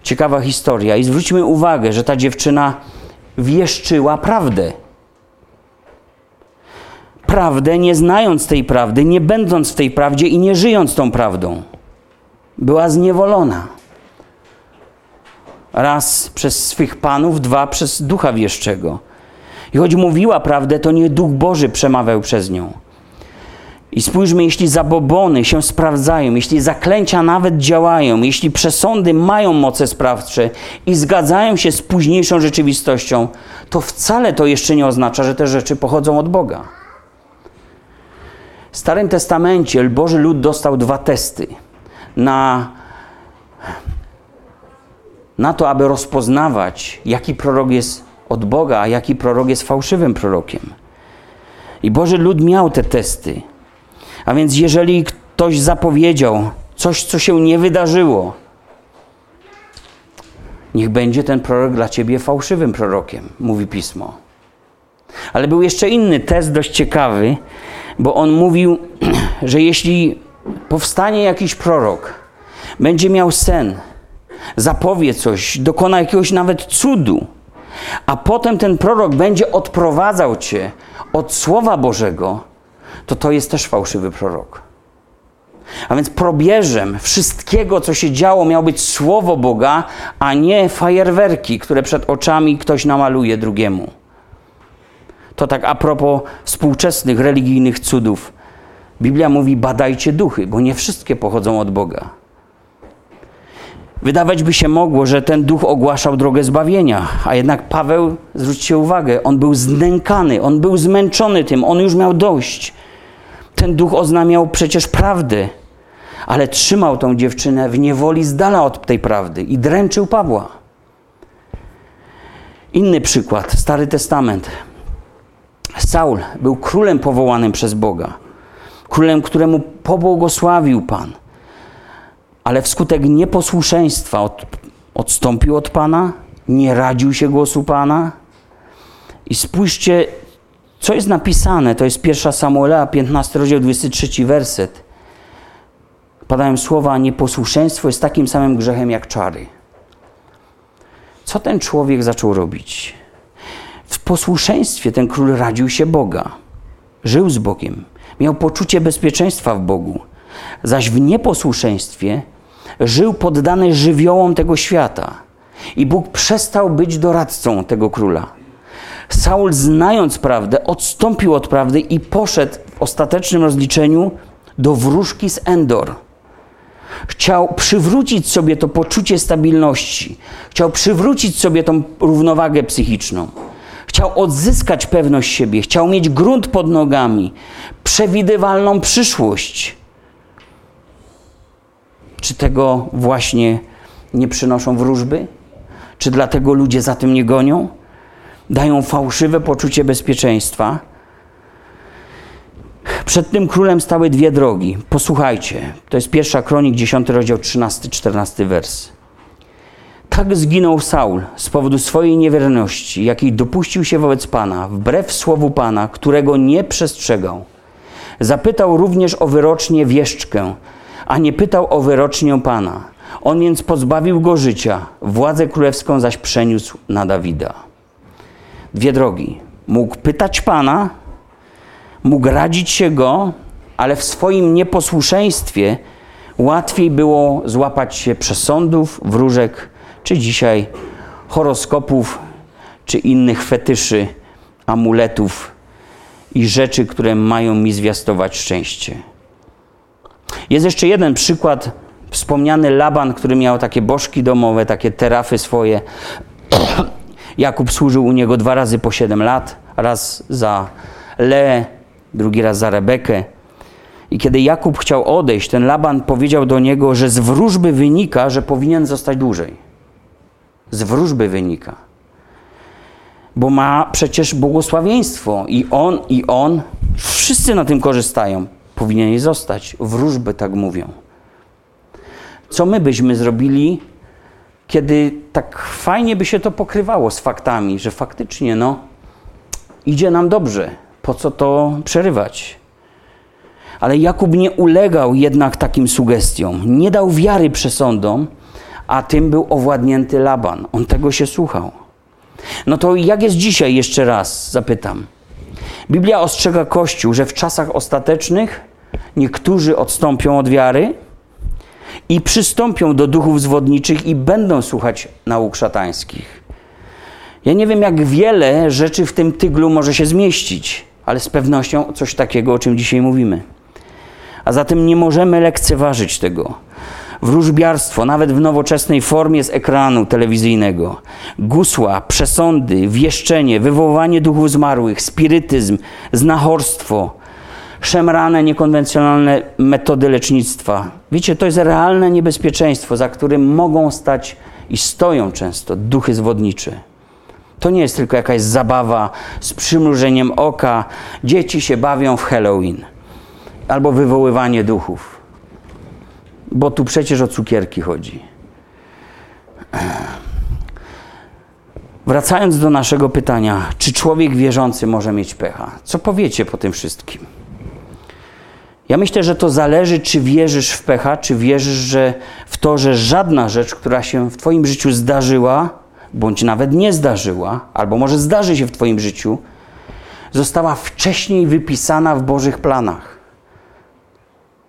Ciekawa historia. I zwróćmy uwagę, że ta dziewczyna wieszczyła prawdę. Prawdę, nie znając tej prawdy, nie będąc w tej prawdzie i nie żyjąc tą prawdą. Była zniewolona. Raz przez swych panów, dwa przez ducha wieszczego. I choć mówiła prawdę, to nie duch Boży przemawiał przez nią. I spójrzmy, jeśli zabobony się sprawdzają, jeśli zaklęcia nawet działają, jeśli przesądy mają moce sprawcze i zgadzają się z późniejszą rzeczywistością, to wcale to jeszcze nie oznacza, że te rzeczy pochodzą od Boga. W Starym Testamencie Boży lud dostał dwa testy na na to, aby rozpoznawać, jaki prorok jest od Boga, a jaki prorok jest fałszywym prorokiem. I Boży lud miał te testy. A więc jeżeli ktoś zapowiedział coś, co się nie wydarzyło, niech będzie ten prorok dla ciebie fałszywym prorokiem, mówi pismo. Ale był jeszcze inny test, dość ciekawy, bo on mówił, <clears throat> że jeśli powstanie jakiś prorok, będzie miał sen, zapowie coś, dokona jakiegoś nawet cudu, a potem ten prorok będzie odprowadzał cię od Słowa Bożego, to to jest też fałszywy prorok. A więc probierzem wszystkiego, co się działo, miało być Słowo Boga, a nie fajerwerki, które przed oczami ktoś namaluje drugiemu. To tak a propos współczesnych religijnych cudów. Biblia mówi: badajcie duchy, bo nie wszystkie pochodzą od Boga. Wydawać by się mogło, że ten duch ogłaszał drogę zbawienia, a jednak Paweł, zwróćcie uwagę, on był znękany, on był zmęczony tym, on już miał dość. Ten duch oznamiał przecież prawdę, ale trzymał tą dziewczynę w niewoli z dala od tej prawdy i dręczył Pawła. Inny przykład, Stary Testament. Saul był królem powołanym przez Boga, królem, któremu pobłogosławił Pan, ale wskutek nieposłuszeństwa od, odstąpił od Pana, nie radził się głosu Pana. I spójrzcie, co jest napisane, to jest 1 Samuela, 15 rozdział, 23 werset. Padają słowa, nieposłuszeństwo jest takim samym grzechem jak czary. Co ten człowiek zaczął robić? W posłuszeństwie ten król radził się Boga. Żył z Bogiem. Miał poczucie bezpieczeństwa w Bogu. Zaś w nieposłuszeństwie żył poddany żywiołom tego świata. I Bóg przestał być doradcą tego króla. Saul, znając prawdę, odstąpił od prawdy i poszedł w ostatecznym rozliczeniu do wróżki z Endor. Chciał przywrócić sobie to poczucie stabilności, chciał przywrócić sobie tą równowagę psychiczną. Chciał odzyskać pewność siebie, chciał mieć grunt pod nogami, przewidywalną przyszłość. Czy tego właśnie nie przynoszą wróżby? Czy dlatego ludzie za tym nie gonią? Dają fałszywe poczucie bezpieczeństwa. Przed tym królem stały dwie drogi. Posłuchajcie, to jest pierwsza kronik, 10 rozdział, 13-14 wers. Tak zginął Saul z powodu swojej niewierności, jakiej dopuścił się wobec Pana, wbrew słowu Pana, którego nie przestrzegał. Zapytał również o wyrocznie wieszczkę, a nie pytał o wyrocznię Pana. On więc pozbawił go życia, władzę królewską zaś przeniósł na Dawida. Dwie drogi. Mógł pytać Pana, mógł radzić się go, ale w swoim nieposłuszeństwie łatwiej było złapać się przesądów, wróżek, czy dzisiaj horoskopów, czy innych fetyszy, amuletów i rzeczy, które mają mi zwiastować szczęście. Jest jeszcze jeden przykład. Wspomniany Laban, który miał takie bożki domowe, takie terafy swoje. <clears throat> Jakub służył u niego dwa razy po siedem lat. Raz za Le, drugi raz za Rebekę. I kiedy Jakub chciał odejść, ten Laban powiedział do niego, że z wróżby wynika, że powinien zostać dłużej. Z wróżby wynika. Bo ma przecież błogosławieństwo i on, i on, wszyscy na tym korzystają powinien zostać. Wróżby tak mówią. Co my byśmy zrobili, kiedy tak fajnie by się to pokrywało z faktami, że faktycznie, no, idzie nam dobrze, po co to przerywać? Ale Jakub nie ulegał jednak takim sugestiom, nie dał wiary przesądom, a tym był owładnięty Laban. On tego się słuchał. No to jak jest dzisiaj, jeszcze raz zapytam. Biblia ostrzega Kościół, że w czasach ostatecznych niektórzy odstąpią od wiary i przystąpią do duchów zwodniczych i będą słuchać nauk szatańskich. Ja nie wiem, jak wiele rzeczy w tym tyglu może się zmieścić, ale z pewnością coś takiego, o czym dzisiaj mówimy. A zatem nie możemy lekceważyć tego. Wróżbiarstwo, nawet w nowoczesnej formie z ekranu telewizyjnego, gusła, przesądy, wieszczenie, wywoływanie duchów zmarłych, spirytyzm, znachorstwo, szemrane, niekonwencjonalne metody lecznictwa. Wiecie, to jest realne niebezpieczeństwo, za którym mogą stać i stoją często duchy zwodnicze. To nie jest tylko jakaś zabawa z przymrużeniem oka. Dzieci się bawią w Halloween albo wywoływanie duchów. Bo tu przecież o cukierki chodzi. Wracając do naszego pytania, czy człowiek wierzący może mieć pecha? Co powiecie po tym wszystkim? Ja myślę, że to zależy, czy wierzysz w pecha, czy wierzysz że w to, że żadna rzecz, która się w Twoim życiu zdarzyła, bądź nawet nie zdarzyła, albo może zdarzy się w Twoim życiu, została wcześniej wypisana w Bożych planach.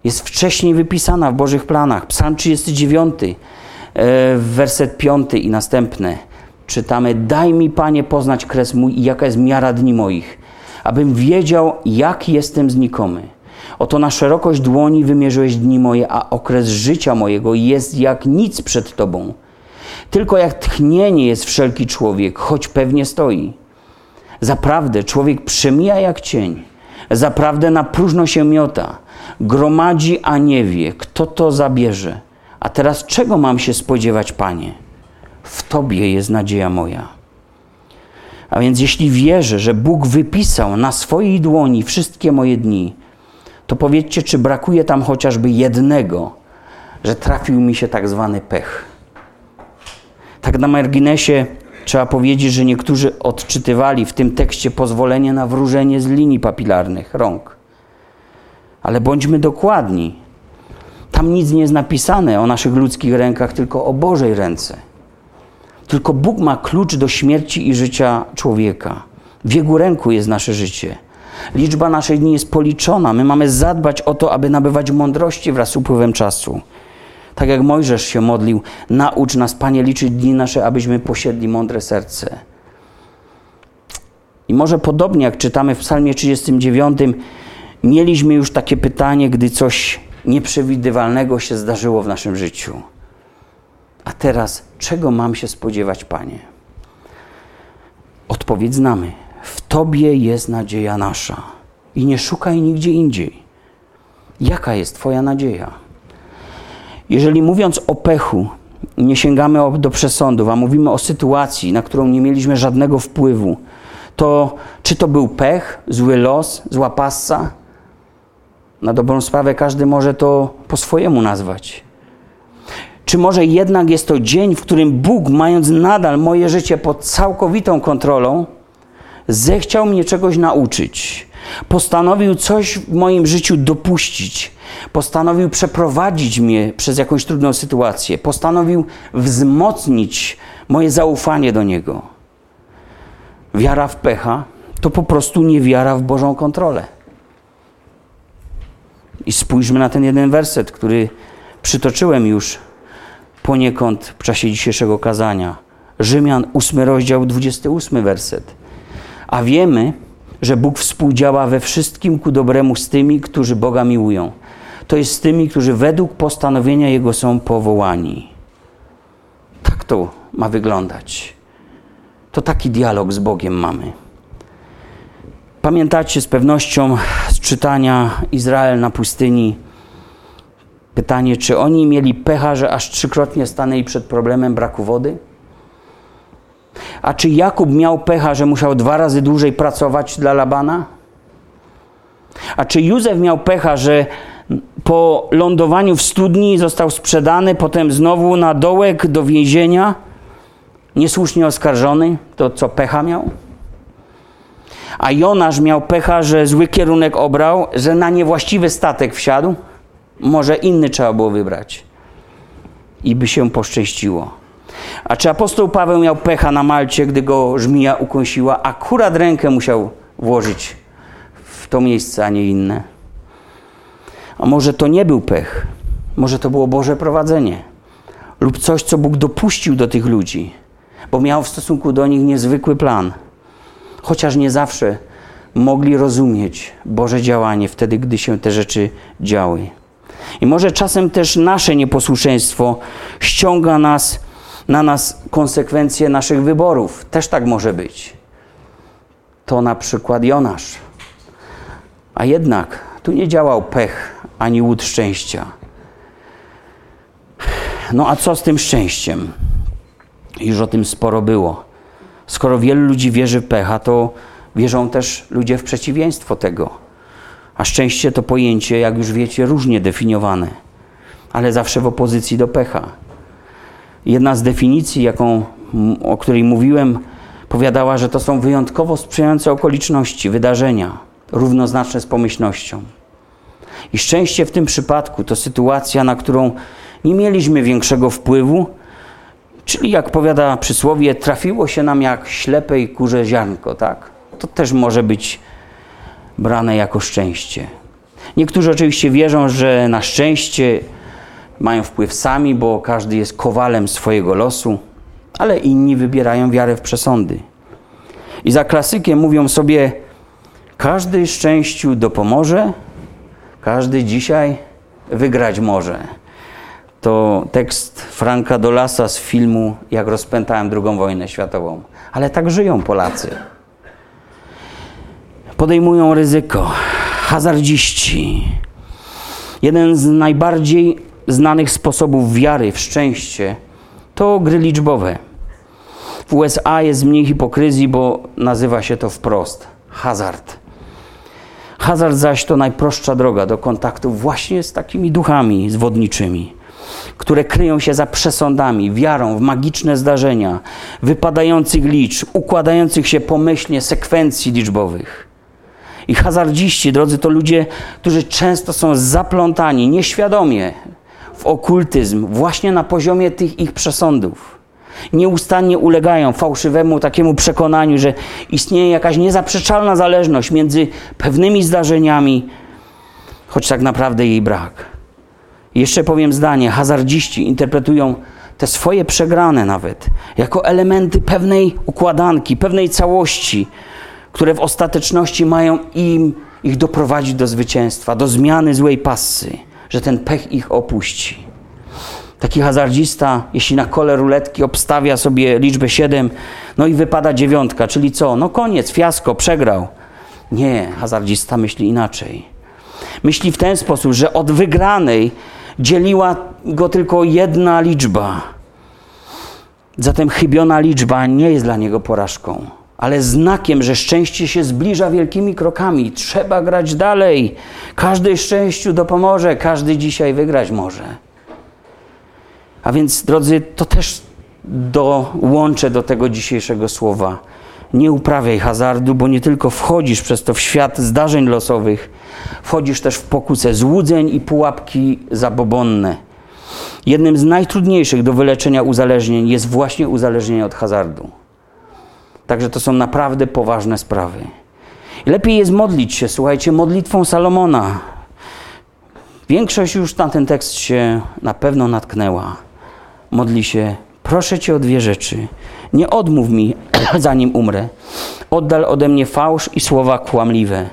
Jest wcześniej wypisana w Bożych planach. Psalm 39, e, werset 5 i następne. Czytamy: Daj mi, Panie, poznać kres mój i jaka jest miara dni moich, abym wiedział, jak jestem znikomy Oto na szerokość dłoni wymierzyłeś dni moje, a okres życia mojego jest jak nic przed Tobą. Tylko jak tchnienie jest wszelki człowiek, choć pewnie stoi. Zaprawdę człowiek przemija jak cień. Zaprawdę na próżno się miota. Gromadzi, a nie wie, kto to zabierze. A teraz czego mam się spodziewać, Panie? W Tobie jest nadzieja moja. A więc jeśli wierzę, że Bóg wypisał na swojej dłoni wszystkie moje dni, to powiedzcie, czy brakuje tam chociażby jednego, że trafił mi się tak zwany pech. Tak na marginesie trzeba powiedzieć, że niektórzy odczytywali w tym tekście pozwolenie na wróżenie z linii papilarnych rąk. Ale bądźmy dokładni. Tam nic nie jest napisane o naszych ludzkich rękach, tylko o Bożej ręce. Tylko Bóg ma klucz do śmierci i życia człowieka. W Jego ręku jest nasze życie. Liczba naszych dni jest policzona. My mamy zadbać o to, aby nabywać mądrości wraz z upływem czasu. Tak jak Mojżesz się modlił, naucz nas, Panie, liczyć dni nasze, abyśmy posiedli mądre serce. I może podobnie jak czytamy w Psalmie 39, mieliśmy już takie pytanie, gdy coś nieprzewidywalnego się zdarzyło w naszym życiu. A teraz, czego mam się spodziewać, Panie? Odpowiedź znamy. W Tobie jest nadzieja nasza i nie szukaj nigdzie indziej. Jaka jest Twoja nadzieja? Jeżeli mówiąc o pechu, nie sięgamy do przesądów, a mówimy o sytuacji, na którą nie mieliśmy żadnego wpływu, to czy to był pech, zły los, zła passa? Na dobrą sprawę każdy może to po swojemu nazwać. Czy może jednak jest to dzień, w którym Bóg, mając nadal moje życie pod całkowitą kontrolą, zechciał mnie czegoś nauczyć, postanowił coś w moim życiu dopuścić, postanowił przeprowadzić mnie przez jakąś trudną sytuację, postanowił wzmocnić moje zaufanie do Niego. Wiara w pecha to po prostu nie wiara w Bożą kontrolę. I spójrzmy na ten jeden werset, który przytoczyłem już poniekąd w czasie dzisiejszego kazania. Rzymian, 8 rozdział, 28 werset. A wiemy, że Bóg współdziała we wszystkim ku dobremu z tymi, którzy Boga miłują. To jest z tymi, którzy według postanowienia Jego są powołani. Tak to ma wyglądać. To taki dialog z Bogiem mamy. Pamiętacie z pewnością z czytania Izrael na pustyni pytanie, czy oni mieli pecha, że aż trzykrotnie stanęli przed problemem braku wody? A czy Jakub miał pecha, że musiał dwa razy dłużej pracować dla Labana? A czy Józef miał pecha, że po lądowaniu w studni został sprzedany, potem znowu na dołek do więzienia, niesłusznie oskarżony? To co, pecha miał? A Jonasz miał pecha, że zły kierunek obrał, że na niewłaściwy statek wsiadł? Może inny trzeba było wybrać. I by się poszczęściło. A czy apostoł Paweł miał pecha na Malcie, gdy go żmija ukąsiła? Akurat rękę musiał włożyć w to miejsce, a nie inne. A może to nie był pech? Może to było Boże prowadzenie? Lub coś, co Bóg dopuścił do tych ludzi, bo miał w stosunku do nich niezwykły plan. Chociaż nie zawsze mogli rozumieć Boże działanie wtedy, gdy się te rzeczy działy. I może czasem też nasze nieposłuszeństwo ściąga nas na nas konsekwencje naszych wyborów. Też tak może być. To na przykład Jonasz. A jednak tu nie działał pech ani łód szczęścia. No a co z tym szczęściem? Już o tym sporo było. Skoro wielu ludzi wierzy w pecha, to wierzą też ludzie w przeciwieństwo tego. A szczęście to pojęcie, jak już wiecie, różnie definiowane, ale zawsze w opozycji do pecha. Jedna z definicji, jaką, o której mówiłem, powiadała, że to są wyjątkowo sprzyjające okoliczności, wydarzenia, równoznaczne z pomyślnością. I szczęście w tym przypadku to sytuacja, na którą nie mieliśmy większego wpływu, czyli jak powiada przysłowie, trafiło się nam jak ślepej kurze ziarnko, tak? To też może być brane jako szczęście. Niektórzy oczywiście wierzą, że na szczęście mają wpływ sami, bo każdy jest kowalem swojego losu, ale inni wybierają wiarę w przesądy. I za klasykiem mówią sobie: każdy szczęściu dopomoże, Każdy dzisiaj wygrać może. To tekst Franka Dolasa z filmu Jak rozpętałem II wojnę światową. Ale tak żyją Polacy. Podejmują ryzyko. Hazardziści. Jeden z najbardziej znanych sposobów wiary w szczęście to gry liczbowe. W USA jest mniej hipokryzji, bo nazywa się to wprost hazard. Hazard zaś to najprostsza droga do kontaktu właśnie z takimi duchami zwodniczymi, które kryją się za przesądami, wiarą w magiczne zdarzenia, wypadających liczb, układających się pomyślnie sekwencji liczbowych. I hazardziści, drodzy, to ludzie, którzy często są zaplątani nieświadomie w okultyzm właśnie na poziomie tych ich przesądów. Nieustannie ulegają fałszywemu takiemu przekonaniu, że istnieje jakaś niezaprzeczalna zależność między pewnymi zdarzeniami, choć tak naprawdę jej brak. jeszcze powiem zdanie: hazardziści interpretują te swoje przegrane nawet jako elementy pewnej układanki, pewnej całości, które w ostateczności mają im ich doprowadzić do zwycięstwa, do zmiany złej passy, że ten pech ich opuści. Taki hazardzista, jeśli na kole ruletki obstawia sobie liczbę 7, no i wypada dziewiątka, czyli co? No koniec, fiasko, przegrał. Nie, hazardzista myśli inaczej. Myśli w ten sposób, że od wygranej dzieliła go tylko jedna liczba. Zatem chybiona liczba nie jest dla niego porażką, ale znakiem, że szczęście się zbliża wielkimi krokami. Trzeba grać dalej. Każdy szczęściu dopomoże, każdy dzisiaj wygrać może. A więc, drodzy, to też dołączę do tego dzisiejszego słowa. Nie uprawiaj hazardu, bo nie tylko wchodzisz przez to w świat zdarzeń losowych, wchodzisz też w pokusę złudzeń i pułapki zabobonne. Jednym z najtrudniejszych do wyleczenia uzależnień jest właśnie uzależnienie od hazardu. Także to są naprawdę poważne sprawy. Lepiej jest modlić się, słuchajcie, modlitwą Salomona. Większość już na ten tekst się na pewno natknęła modli się: Proszę cię o dwie rzeczy. Nie odmów mi, <clears throat> zanim umrę. Oddal ode mnie fałsz i słowa kłamliwe.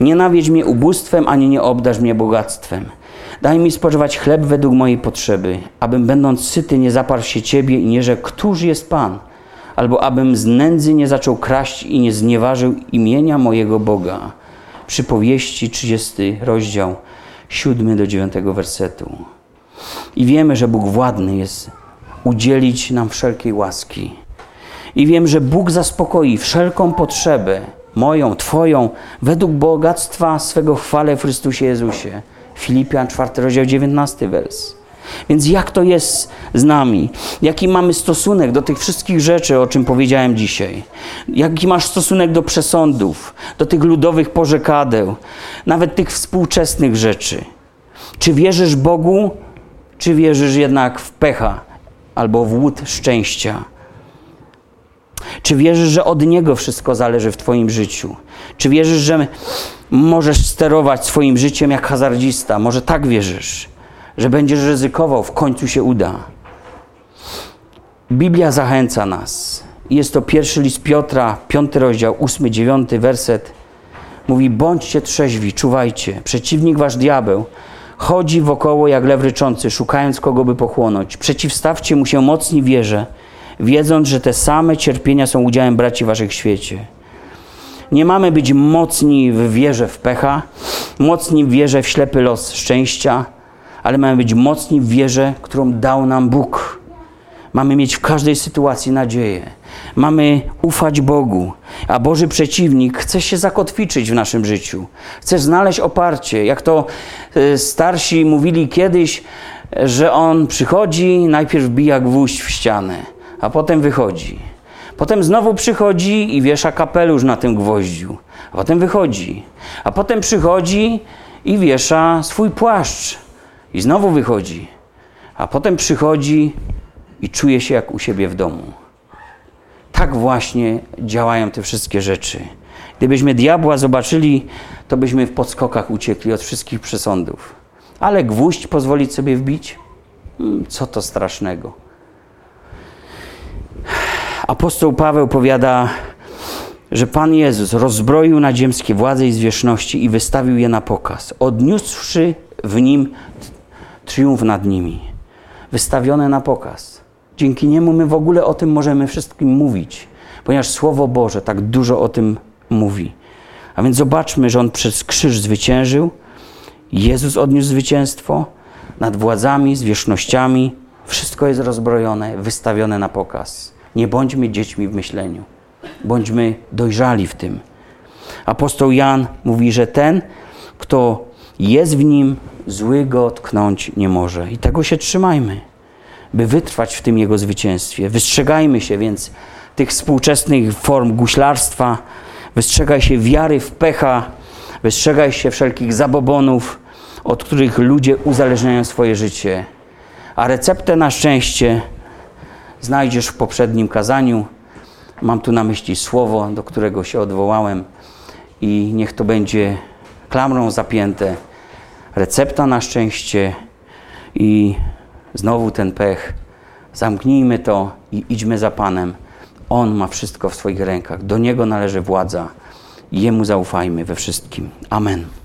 Nie nawiedź mnie ubóstwem, ani nie obdasz mnie bogactwem. Daj mi spożywać chleb według mojej potrzeby, abym będąc syty nie zaparł się Ciebie i nie rzekł, któż jest Pan, albo abym z nędzy nie zaczął kraść i nie znieważył imienia mojego Boga. Przypowieści 30 rozdział 7 do 9 wersetu. I wiemy, że Bóg władny jest udzielić nam wszelkiej łaski. I wiem, że Bóg zaspokoi wszelką potrzebę, moją, Twoją, według bogactwa swego chwale w Chrystusie Jezusie. Filipian 4 rozdział 19 wers. Więc jak to jest z nami? Jaki mamy stosunek do tych wszystkich rzeczy, o czym powiedziałem dzisiaj? Jaki masz stosunek do przesądów, do tych ludowych porzekadeł, nawet tych współczesnych rzeczy? Czy wierzysz Bogu czy wierzysz jednak w pecha albo w łód szczęścia? Czy wierzysz, że od Niego wszystko zależy w Twoim życiu? Czy wierzysz, że możesz sterować swoim życiem jak hazardzista? Może tak wierzysz, że będziesz ryzykował, w końcu się uda. Biblia zachęca nas. Jest to pierwszy list Piotra, piąty rozdział, ósmy, dziewiąty werset. Mówi: bądźcie trzeźwi, czuwajcie. Przeciwnik wasz diabeł Chodzi wokoło jak lew ryczący, szukając kogo by pochłonąć. Przeciwstawcie mu się mocni wierze, wiedząc, że te same cierpienia są udziałem braci waszych w świecie. Nie mamy być mocni w wierze w pecha, mocni w wierze w ślepy los szczęścia, ale mamy być mocni w wierze, którą dał nam Bóg. Mamy mieć w każdej sytuacji nadzieję. Mamy ufać Bogu, a Boży przeciwnik chce się zakotwiczyć w naszym życiu. Chce znaleźć oparcie. Jak to e, starsi mówili kiedyś, że on przychodzi, najpierw bija gwóźdź w ścianę, a potem wychodzi. Potem znowu przychodzi i wiesza kapelusz na tym gwoździu, a potem wychodzi. A potem przychodzi i wiesza swój płaszcz i znowu wychodzi. A potem przychodzi i czuje się jak u siebie w domu. Tak właśnie działają te wszystkie rzeczy. Gdybyśmy diabła zobaczyli, to byśmy w podskokach uciekli od wszystkich przesądów. Ale gwóźdź pozwolić sobie wbić? Hmm, co to strasznego. Apostoł Paweł powiada że Pan Jezus rozbroił nadziemskie władze i zwierzchności i wystawił je na pokaz, odniósłszy w nim triumf nad nimi. Wystawione na pokaz. Dzięki niemu my w ogóle o tym możemy wszystkim mówić, ponieważ Słowo Boże tak dużo o tym mówi. A więc zobaczmy, że On przez krzyż zwyciężył, Jezus odniósł zwycięstwo nad władzami, zwierzchnościami. Wszystko jest rozbrojone, wystawione na pokaz. Nie bądźmy dziećmi w myśleniu. Bądźmy dojrzali w tym. Apostoł Jan mówi, że ten, kto jest w nim, zły go tknąć nie może. I tego się trzymajmy, by wytrwać w tym jego zwycięstwie. Wystrzegajmy się więc tych współczesnych form guślarstwa, wystrzegaj się wiary w pecha, wystrzegaj się wszelkich zabobonów, od których ludzie uzależniają swoje życie. A receptę na szczęście znajdziesz w poprzednim kazaniu. Mam tu na myśli słowo, do którego się odwołałem, i niech to będzie klamrą zapięte. Recepta na szczęście i znowu ten pech. Zamknijmy to i idźmy za Panem. On ma wszystko w swoich rękach. Do Niego należy władza. Jemu zaufajmy we wszystkim. Amen.